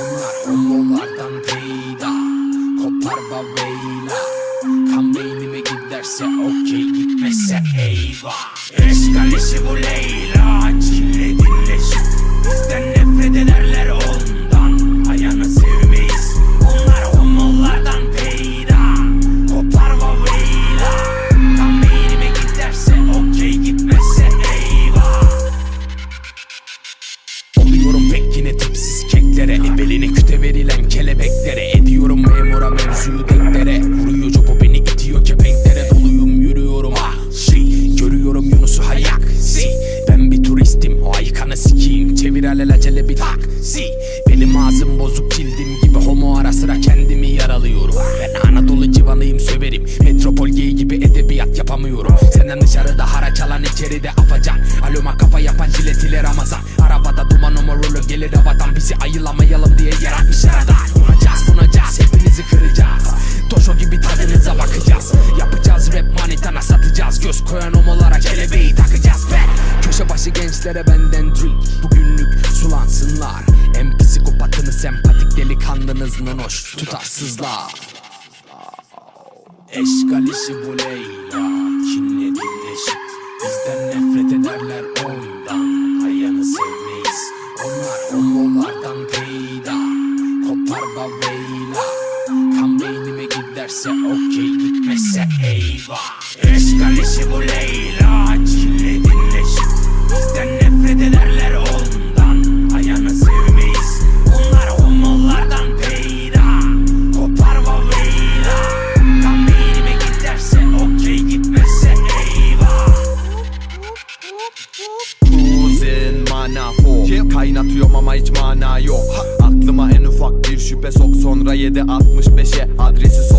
Onlar homolardan peyda Kopar baveyla Kan beynime giderse okey gitmezse eyvah. Eşkal işi bu Leyla bir taksi. Benim ağzım bozuk cildim gibi Homo ara sıra kendimi yaralıyorum. Ben Anadolu civanıyım söverim. Metropol geyi gibi edebiyat yapamıyorum. Senden dışarıda haraç alan içeride afacan. Aloma kafa yapan jilet ile Ramazan. Arabada duman omurulu gelir havadan Bizi ayılamayalım diye yaratmış yaradan Vuracağız bunacağız hepinizi kıracağız. Toşo gibi tadınıza bakacağız. Yapacağız rap manitana satacağız. Göz koyan homolara kelebeği takacağız. Be Köşe başı gençlere benden drink. Bugünlük delikanlınız nonoş tutarsızlar Eşkal işi bu Leyla Kinle dinleşip Bizden nefret ederler ondan Hayanı sevmeyiz. Onlar homolardan peyda Kopar baveyla Kan beynime giderse okey gitmezse eyvah Kaynatıyorum ama hiç mana yok. Aklıma en ufak bir şüphe sok. Sonra 7.65'e adresi